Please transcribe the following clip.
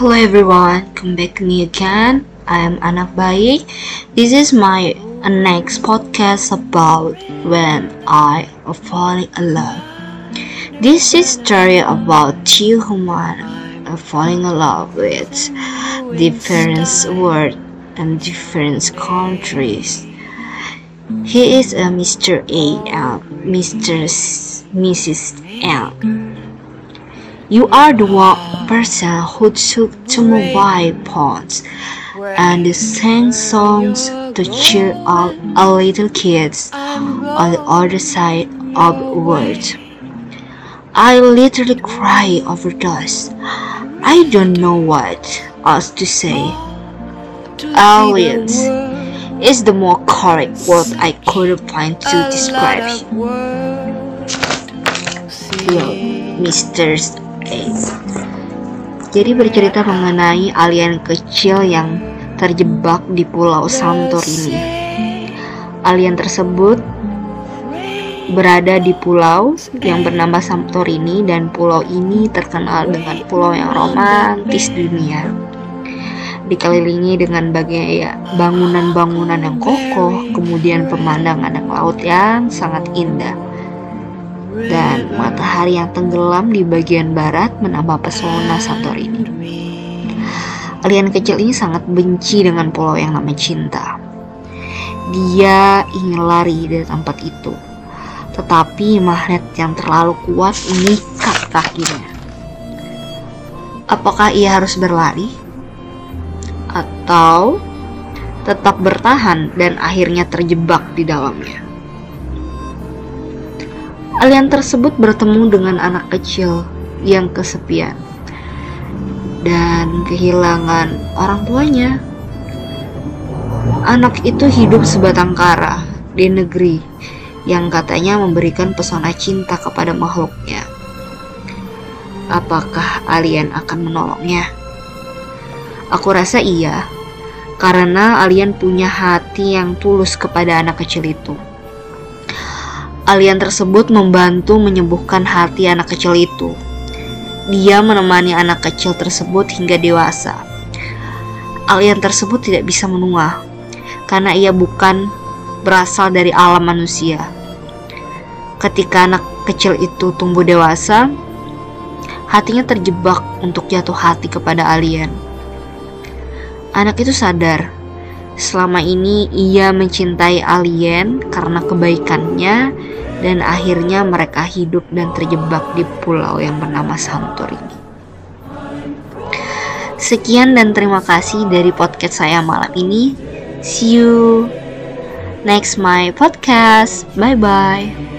Hello everyone, come back to me again. I am Anak Baik. This is my next podcast about when I falling in love. This is story about two human falling in love with different world and different countries. He is a Mr. A and Mr. Mrs. M. You are the one person who took to mobile phones and sang songs to cheer up a little kids on the other side of the world. I literally cry overdose. I don't know what else to say. Aliens is the more correct word I could find to describe you, Mr. Jadi bercerita mengenai alien kecil yang terjebak di pulau Santorini. Alien tersebut berada di pulau yang bernama Santorini dan pulau ini terkenal dengan pulau yang romantis dunia. Dikelilingi dengan bagai bangunan-bangunan yang kokoh, kemudian pemandangan yang laut yang sangat indah. Dan matahari yang tenggelam di bagian barat menambah pesona Santorini. Alien kecil ini sangat benci dengan pulau yang namanya cinta. Dia ingin lari dari tempat itu tetapi magnet yang terlalu kuat mengikat kakinya. Apakah ia harus berlari? Atau tetap bertahan dan akhirnya terjebak di dalamnya? Alien tersebut bertemu dengan anak kecil yang kesepian dan kehilangan orang tuanya. Anak itu hidup sebatang kara di negeri yang katanya memberikan pesona cinta kepada makhluknya. Apakah alien akan menolongnya? Aku rasa iya, karena alien punya hati yang tulus kepada anak kecil itu. Alien tersebut membantu menyembuhkan hati anak kecil itu. Dia menemani anak kecil tersebut hingga dewasa. Alien tersebut tidak bisa menua karena ia bukan berasal dari alam manusia. Ketika anak kecil itu tumbuh dewasa, hatinya terjebak untuk jatuh hati kepada alien. Anak itu sadar, selama ini ia mencintai alien karena kebaikannya dan akhirnya mereka hidup dan terjebak di pulau yang bernama Santorini. Sekian dan terima kasih dari podcast saya malam ini. See you next my podcast. Bye bye.